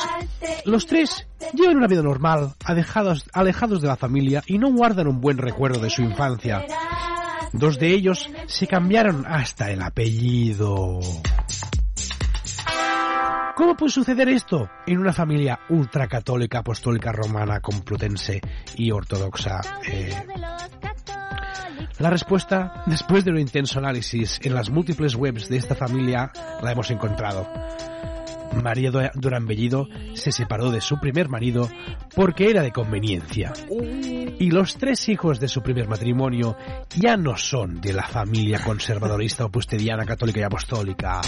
los tres llevan una vida normal, alejados, alejados de la familia y no guardan un buen recuerdo de su infancia. Dos de ellos se cambiaron hasta el apellido. ¿Cómo puede suceder esto en una familia ultracatólica, apostólica, romana, complutense y ortodoxa? Eh, la respuesta, después de un intenso análisis en las múltiples webs de esta familia, la hemos encontrado. María Du- Durán Bellido se separó de su primer marido porque era de conveniencia. Y los tres hijos de su primer matrimonio ya no son de la familia conservadorista o pustediana, católica y apostólica.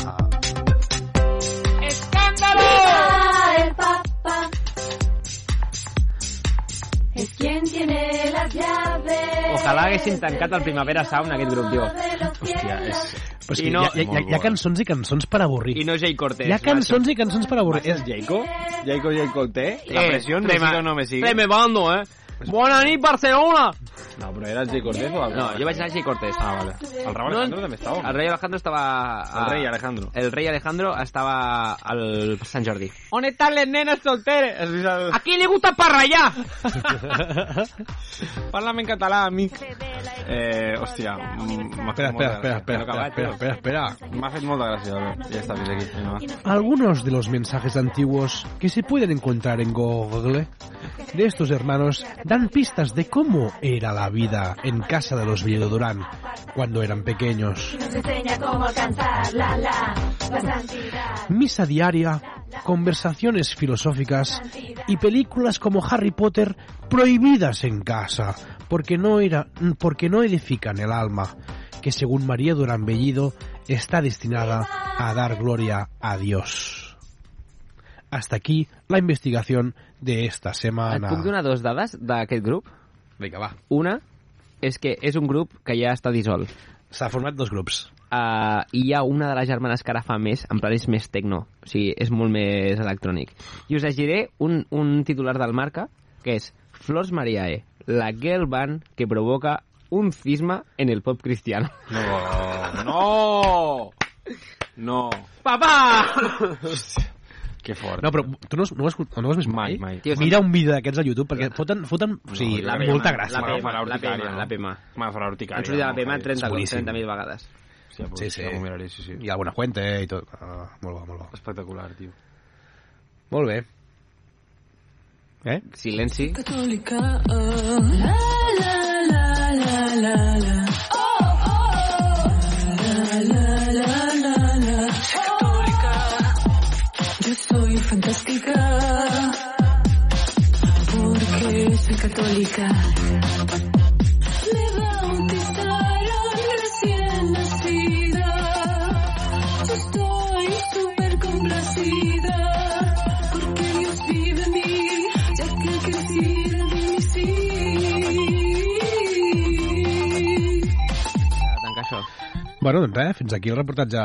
Es quien tiene las llaves. Ojalà haguessin tancat el Primavera Sound, aquest grup, tio. Hòstia, és... Pues I que no- hi, ha, hi, ha, hi ha cançons i cançons per avorrir. I no Jay Cortés. Hi ha cançons i cançons per avorrir. ¿Es Jacob? ¿Jacob Jacob T? La Eh, presión me trema- sigue o no me sigue? Tremebando, eh? Bona nit, Barcelona! No, pero era el Jay Cortés o algo No, jo vaig anar a Jay Cortés. Ah, vale. El Raúl Alejandro també estava. El rei Alejandro estava... a- El rei Alejandro. El rei Alejandro estava al Sant Jordi. On estan les nenes solteres? A qui li gusta parrallar? Parla'm en català, amic. Eh, hòstia. mm, Espera, espera, espera, espera, espera, espera, espera. M'ha fet molta gràcia, Albert. Ja està, fins aquí. Algunos de los mensajes antiguos que se pueden encontrar en Google de estos hermanos dan pistas de cómo era la vida en casa de los Durán cuando eran pequeños. Misa diaria, conversaciones filosóficas y películas como Harry Potter prohibidas en casa porque no, era, porque no edifican el alma, que según María Durán Bellido está destinada a dar gloria a Dios. Hasta aquí la investigación de esta Et semana. puc donar dos dades d'aquest grup? Vinga, va. Una és que és un grup que ja està dissolt. S'ha format dos grups. Uh, I hi ha una de les germanes que ara fa més, en plan és més tecno, o sigui, és molt més electrònic. I us llegiré un, un titular del Marca, que és Flors Mariae, la girl band que provoca un cisma en el pop cristiano. No, no! No. Papà! Que fort. No, però tu no, no, ho has, no ho has vist mai? Mai, mai. Tio, Mira un vídeo d'aquests a YouTube, perquè foten, foten o sigui, La molta PM, gràcia. La PM, farà la urticària, PM, no? la PM. Me farà urticària. Han sortit de la no, PM Javi. 30 És boníssim. 30.000 vegades. Sí, pues, Sí, sí. Ja m'ho miraré, sí, sí. I alguna fuente i tot. Ah, molt bo, molt bo. Espectacular, tio. Molt bé. Eh? Silenci. Católica. oh. La, la, la, la, la, la. Oh, oh. La, la, la, la, la. Soy católica. Yo soy fantástica. Porque soy católica. Bueno, doncs res, fins aquí el reportatge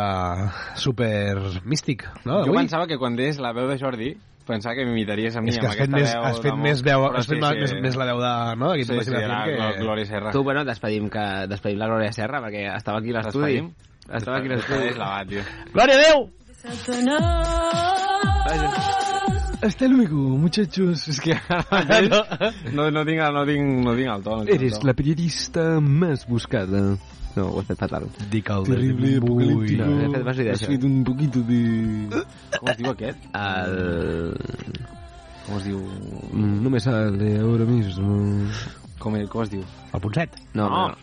super místic, no? Jo pensava que quan deies la veu de Jordi, pensava que m'imitaries a mi És que amb has fet, aquesta més, veu has fet més, veu, has fet sí, més, sí. més, més la veu de... No? D'aquí Sí, sí, que... era Glo- Glòria Serra. Tu, bueno, despedim, que, despedim la Glòria Serra, perquè estava aquí l'estudi. Despedim? Estava aquí l'estudi. La. Glòria, adeu! Hasta luego, muchachos. És que no, no, tinc, no, tinc, no tinc el to. No tinc el to. la periodista més buscada. No, ho he fet fatal. Dic el Terrible, apocalíptico. No, he fet Has un poquito de... Com es diu aquest? El... Com es diu? No me sale ahora mismo. Com, com es diu? El Ponset. No, no. no.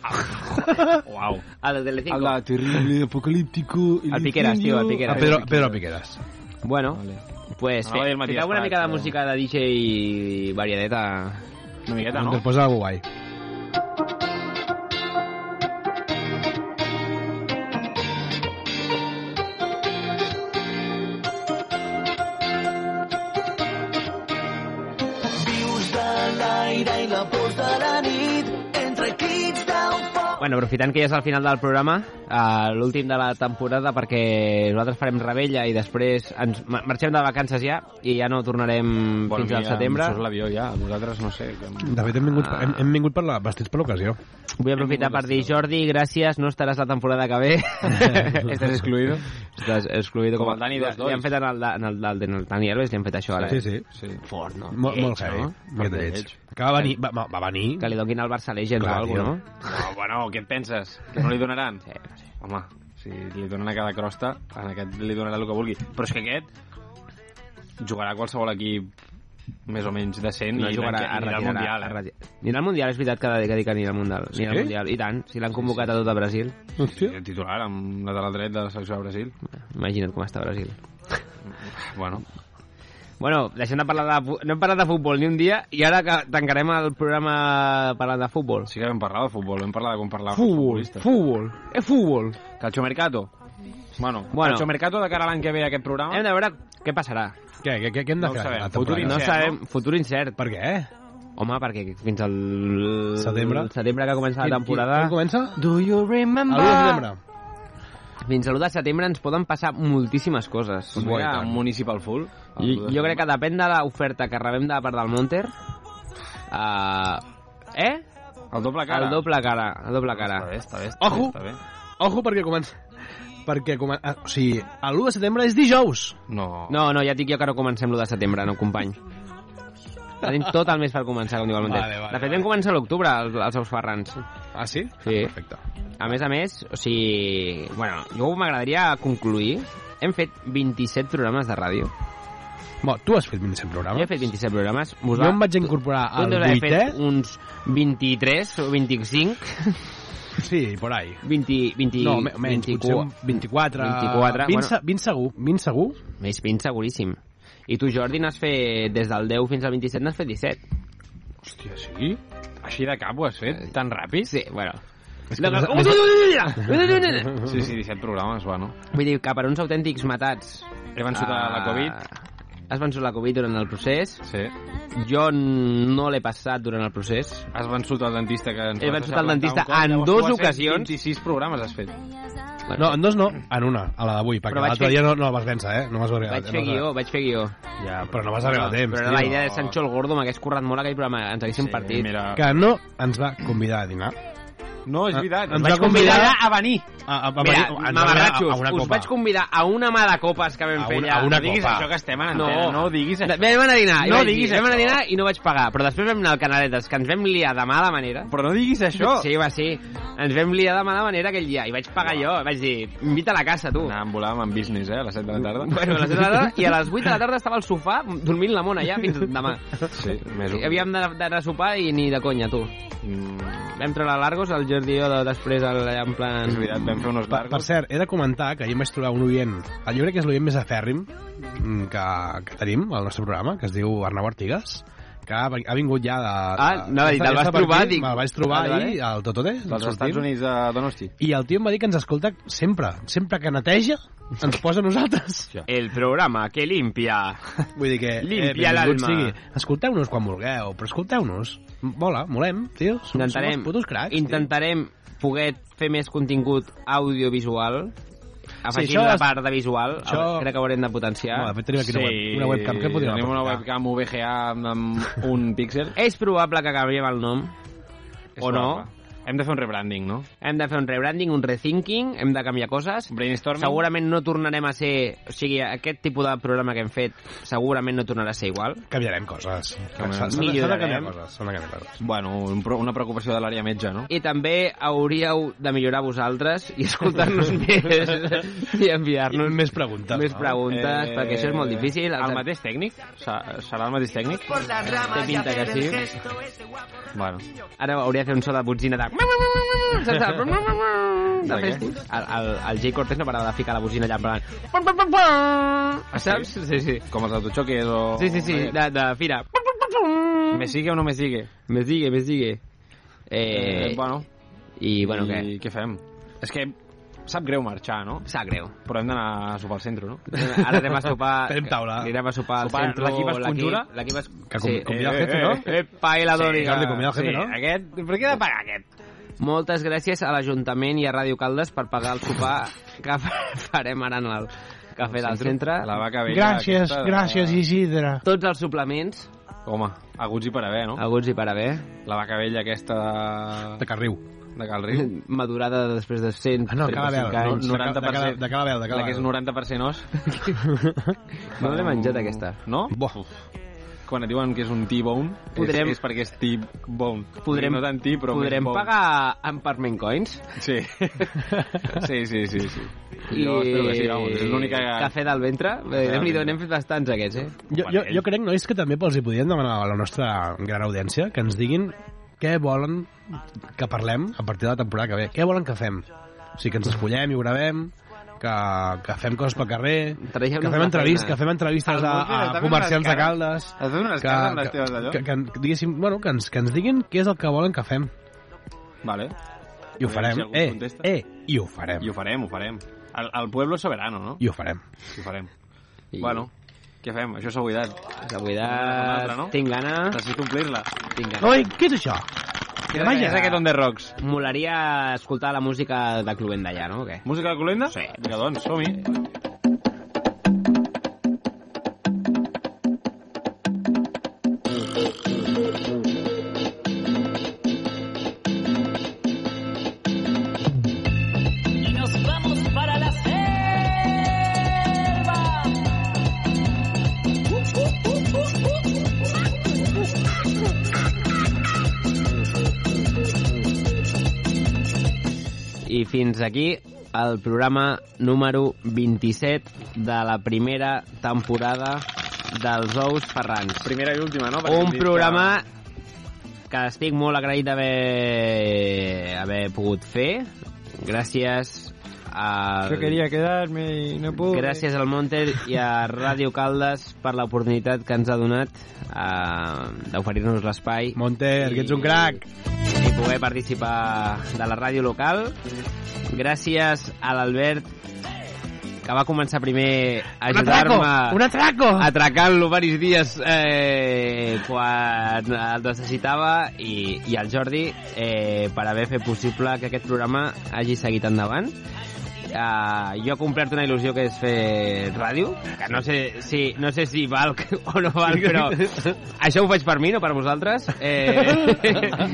Uau. El de Telecinco. El de terrible, apocalíptico... El Piqueras, tio, el Piqueras. El Pedro, Pedro Piqueras. Bueno, Vale. pues No, fe, el Matías una mica de música de DJ variadeta. Una miqueta, No? no? Després algo guai. L'aire i la pols de la Bueno, aprofitant que ja és al final del programa, uh, l'últim de la temporada, perquè nosaltres farem rebella i després ens ma- marxem de vacances ja i ja no tornarem Bueno, fins al mira, setembre. Em surt l'avió ja, nosaltres no sé. Que... De fet, hem vingut, hem, hem vingut per la, vestits per l'ocasió. Vull aprofitar per dir, Jordi, gràcies, no estaràs la temporada que ve. Estàs excluido? Estàs excluido. Com el Dani dos dos. Li han fet en el, en el, en el Dani Alves, li han fet això ara. Sí, eh? sí. Sí. Fort, no? Molt, molt heavy. no? Molt lleig. Que va venir, va, va venir... Que li donin al Barça Legends Clar, o alguna no? No, bueno, què et penses? Que no li donaran? Sí, no sé. Home, si li donen a cada crosta, en aquest li donarà el que vulgui. Però és que aquest jugarà a qualsevol equip més o menys decent No i jugarà, anirà es al. Mundial. Eh? Anirà al Mundial, és veritat que, que dic que anirà al Mundial. Anirà al Sí? Mundial, i tant. Si l'han convocat a tot a Brasil, Sí, titular amb lateral dret de la selecció de Brasil. imagina't com està Brasil. Bueno, Bueno, deixem de parlar de... No hem parlat de futbol ni un dia i ara que tancarem el programa parlant de futbol. sí que vam parlar de futbol, vam parlar de com parlar Futbol, futbol, és futbol. Calcio Mercato. Bueno, Bueno. Calcio Mercato de cara a l'any que ve aquest programa. Hem de veure què passarà. Què, què, què, què hem de No fer? sabem. Futur temporada? No Incert, sabem, futur incert. Per què? Home, perquè fins al... Setembre. setembre que comença la temporada... Quan comença? Do you remember? El 1 de setembre. Fins a l'1 de setembre ens poden passar moltíssimes coses. Doncs mira, un municipal full. I, jo crec que depèn de l'oferta que rebem de part del Monter... Uh, eh? El doble cara. El doble cara, el doble cara. Està bé, està bé. Està Ojo! Està bé. Ojo, perquè comença... Perquè comença... Ah, o sigui, l'1 de setembre és dijous. No. No, no, ja et dic jo que no comencem l'1 de setembre, no, company. Tenim tot el mes per començar, com diu el Monter. Vale, vale, de fet, vale. vam començar a l'octubre, els, els ous ferrans. Ah, sí? Sí. Perfecte. A més a més, o sigui... Bueno, jo m'agradaria concluir. Hem fet 27 programes de ràdio. Bo, tu has fet 27 Jo programes. he fet 27 programes. Vos Jo em vaig incorporar al deus haver 8è. fet uns 23 o 25. Sí, por ahí. 20, 20, No, me- menys, 24, potser un 24... 24, 20, bueno. se- 20 segur, 20 segur. Més 20 seguríssim. I tu, Jordi, n'has fet, des del 10 fins al 27, n'has fet 17. Hòstia, sí? Així de cap ho has fet? Tan ràpid? Sí, bueno. És que més- Sí, sí, 17 programes, bueno. Vull dir que per uns autèntics matats... He vençut a la ah, Covid. Has vençut la Covid durant el procés. Sí. Jo no l'he passat durant el procés. Has vençut el dentista que ens He vençut el dentista en fet ocasions. 26 programes has fet. No, en dos no, en una, a la d'avui, perquè l'altre fer- dia no, no la vas vèncer, eh? No vas arribar, Vaig no fer guió, vaig fer guió. Ja, Però no vas arribar a temps, Però tio. la idea de Sancho el Gordo, m'hagués currat molt aquell programa, ens haguéssim partit. Mira, Que no ens va convidar a dinar. No, és veritat. Ens vaig va convidar convidar a venir. A, a, a, Mira, venir- mamarratxos, a, a una us copa. vaig convidar a una mà de copes que vam A fer allà. a una No diguis copa. això que estem en No. antena, no diguis això. Vam anar a dinar, No diguis vam anar a això. dinar i no vaig pagar, però després vam anar al Canaletes, que ens vam liar de mala manera. Però no diguis això. Sí, va, sí. Ens vam liar de mala manera aquell dia, i vaig pagar jo, vaig dir, invita a la casa, tu. Anàvem volàvem en business, eh, a les 7 de la tarda. Bueno, a les 7 de la tarda, i a les 8 de la tarda estava al sofà dormint la mona ja fins demà. Sí, més I havíem d'anar d'anar a sopar i ni de conya, tu. Mm, Vam treure Largos, el Jordi i jo de, després el, en plan... és veritat, vam fer unos Per, per cert, he de comentar que ahir em vaig trobar un oient, jo crec que és l'oient més afèrrim mm, que, que tenim al nostre programa, que es diu Arnau Artigas, que ha, ha vingut ja de... Ah, de- anava a dir, ja te'l vas trobar, dic- Me'l vaig trobar vale. ahir al Totode. Dels Estats Units de Donosti. I el tio em va dir que ens escolta sempre, sempre que neteja, ens posa a nosaltres. El programa que limpia. Vull dir que... Limpia benvingut l'alma. Escolteu-nos quan vulgueu, però escolteu-nos. Mola, molem, tio. Som, som Intentarem, els putos cracs. tio. intentarem poder fer més contingut audiovisual afegint això la part de visual això- crec que ho haurem de potenciar Bueno, de fet, tenim aquí una, web, una webcam que podríem Tenim una webcam VGA amb, amb un píxel. és probable que canviem el nom És o no probable. Hem de fer un rebranding, no? hem de fer un rebranding, un rethinking hem de canviar coses Brainstorming. segurament no tornarem a ser o sigui, aquest tipus de programa que hem fet segurament no tornarà a ser igual Canviarem coses. Canviarem. S'han de canviar Millorarem. coses. S'han de canviar coses. Bueno, una preocupació de l'àrea metge, no? i també hauríeu de millorar vosaltres i escoltar-nos més i enviar-nos Més preguntes. més no? preguntes, Eh, perquè això és molt difícil. El mateix tècnic? Se- Serà el mateix tècnic? Té pinta que sí. Bueno. Ara hauria de fer un so de botzina de... Saps? De De què? fèstic. El, el, el Jay Cortés no parava de ficar la bocina allà en plan... Saps? Sí, sí. Com els autochoques o... Sí, sí, sí, de, de fira. Me sigue o no me sigue? Me sigue, me sigue. Eh, Eh, bueno, I, bueno, què? I què fem? És que sap greu marxar, no? Sap greu. Però hem d'anar a sopar al centre, no? Ara anem a sopar... Tenim taula. Anirem a sopar al Sopar, centre. l'equip es conjura? L'equip es... Que com- convida el jefe, no? Epa, i la Sí, Dòriga. Jordi, convida el jefe, sí, no? Aquest... Per què he de pagar aquest? Moltes gràcies a l'Ajuntament i a Ràdio Caldes per pagar el sopar que farem ara en el cafè del centre. La vaca vella aquesta de- Isidre. Tots els suplements, Home, aguts i per haver, no? aguts i per haver, La vaca vella aquesta de... De Carriu. de Calriu. madurada després de 100 Ah, no, cada vegada. No, anys. de cada- de cada La que és vegada. 90% os. No l'he menjat, aquesta. No? Bo. Quan et diuen que és un T-bone, Podrem- és, és perquè és T-bone. Podrem, No tant T, però podrem pagar amb Parment Coins? Sí. sí, sí, sí, sí. I Jo espero que sí, vamos. És l'única cafè del ventre? Déu-n'hi-do, n'hem fet bastants aquests, eh? Jo, jo, jo crec, nois, que també els hi podríem demanar a la nostra gran audiència que ens diguin què volen que parlem a partir de la temporada que ve. Què volen que fem? O sigui, que ens escollem i ho gravem, que, que fem coses pel carrer, que fem feina. que fem entrevistes a, a comerciants de Caldes. Que, que, que, que, diguéssim, bueno, que ens, que ens diguin què és el que volen que fem. Vale. I ho Aviam farem. si eh, contesta. eh, i ho farem. I ho farem, ho farem. El, el pueblo és soberano, no? I ho farem. I ho farem. I... Bueno, què fem? Això és seguretat. Seguretat, Una altra, no? tinc gana. Necessito omplir-la. Tinc gana. Oi, què és això? Què és aquest on the rocks? Molaria escoltar la música de Cluent d'allà, no? O què? Música de Colenda? Sí. Vinga, doncs, som-hi. Fins aquí el programa número 27 de la primera temporada dels Ous Ferrans. Primera i última, no? Perquè Un programa que estic molt agraït d'haver haver pogut fer. Gràcies a... Yo quería quedarme y no pude. Gràcies al Monter i a Ràdio Caldes per l'oportunitat que ens ha donat eh, d'oferir-nos l'espai Monter, que ets un crac. i poder participar de la ràdio local. Gràcies a l'Albert, que va començar primer a Un atraco! ajudar-me Un atraco! atracant-lo varis dies eh, quan el necessitava i, i al Jordi eh, per haver fet possible que aquest programa hagi seguit endavant Uh, jo he complert una il·lusió que és fer ràdio, que no sé si, no sé si val o no val, però això ho faig per mi, no per vosaltres. Eh...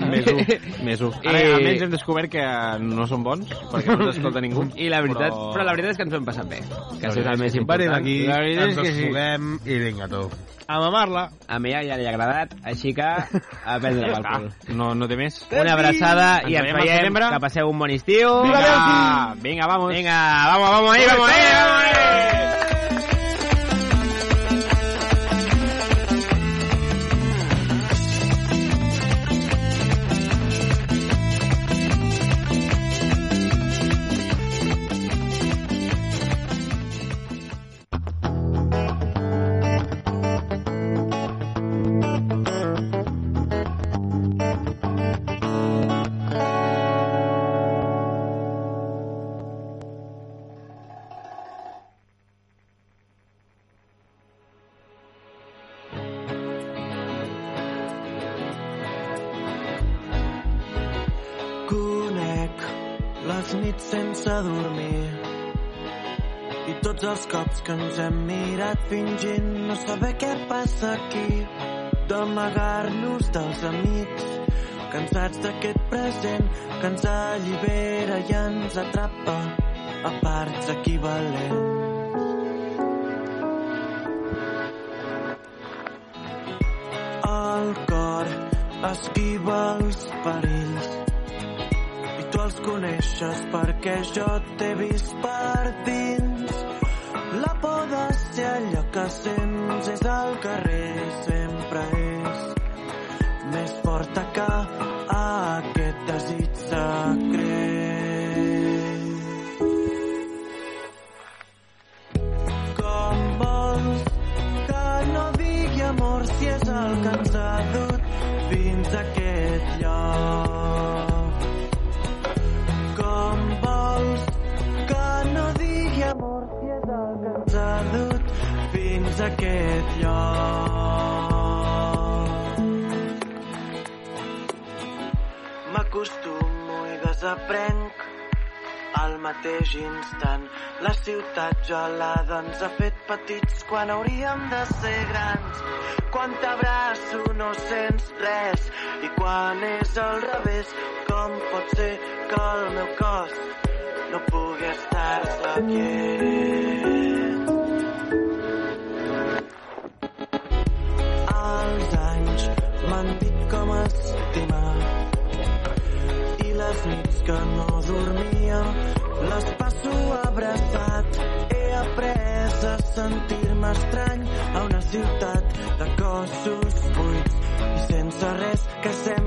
Més un, més un. Ara, I- almenys hem descobert que no són bons, perquè no ens escolta ningú. I la veritat, però... Però- la veritat és que ens ho hem passat bé, que això és el més Venim important. aquí, la veritat ens és que sí. i vinga, tu. A mamar-la. A mi ja li ha agradat, així que a prendre pel cul. No, no té més. Una abraçada Ens i ens veiem. Que passeu un bon estiu. Vinga, vinga, vamos. Vinga, vamos, vamos ahí, vamos ahí, vamos ahí. Els cops que ens hem mirat fingint no saber què passa aquí d'amagar-nos dels amics cansats d'aquest present que ens allibera i ens atrapa a parts equivalents el cor esquiva els perills tu els coneixes perquè jo t'he vist per dins. La por de ser allò que sents és al carrer, sempre és més forta que aquest desig secret. Com vols que no digui amor si és el que ens ha lloc? M'acostumo i desaprenc al mateix instant. La ciutat gelada ens ha fet petits quan hauríem de ser grans. Quan t'abraço no sents res i quan és al revés, com pot ser que el meu cos no pugui estar-se quiet? Les nits que no dormia les passo abraçat. He après a sentir-me estrany a una ciutat de cossos buits i sense res que sembli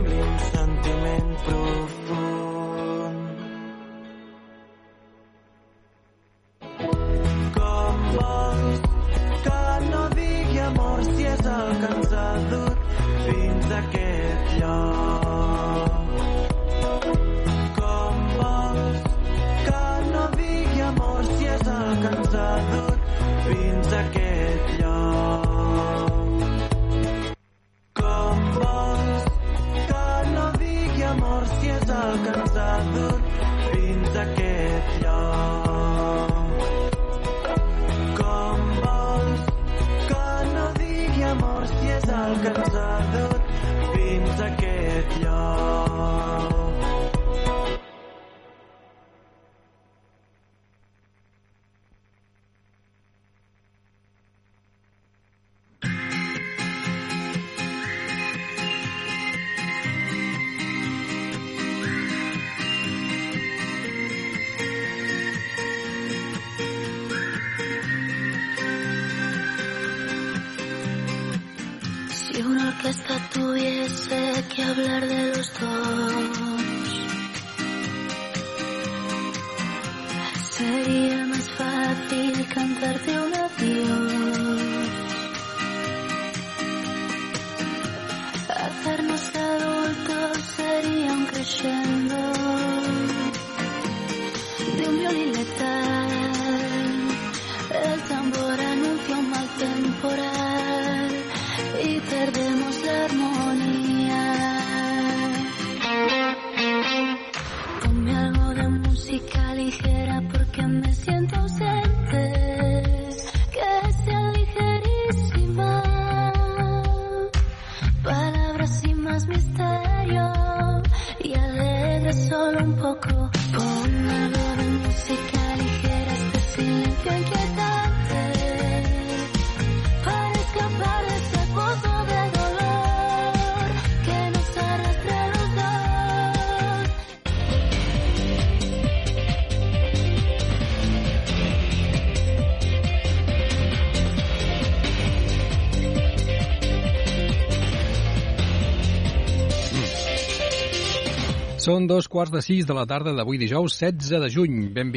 Són dos quarts de sis de la tarda d'avui dijous 16 de juny. Benvinguts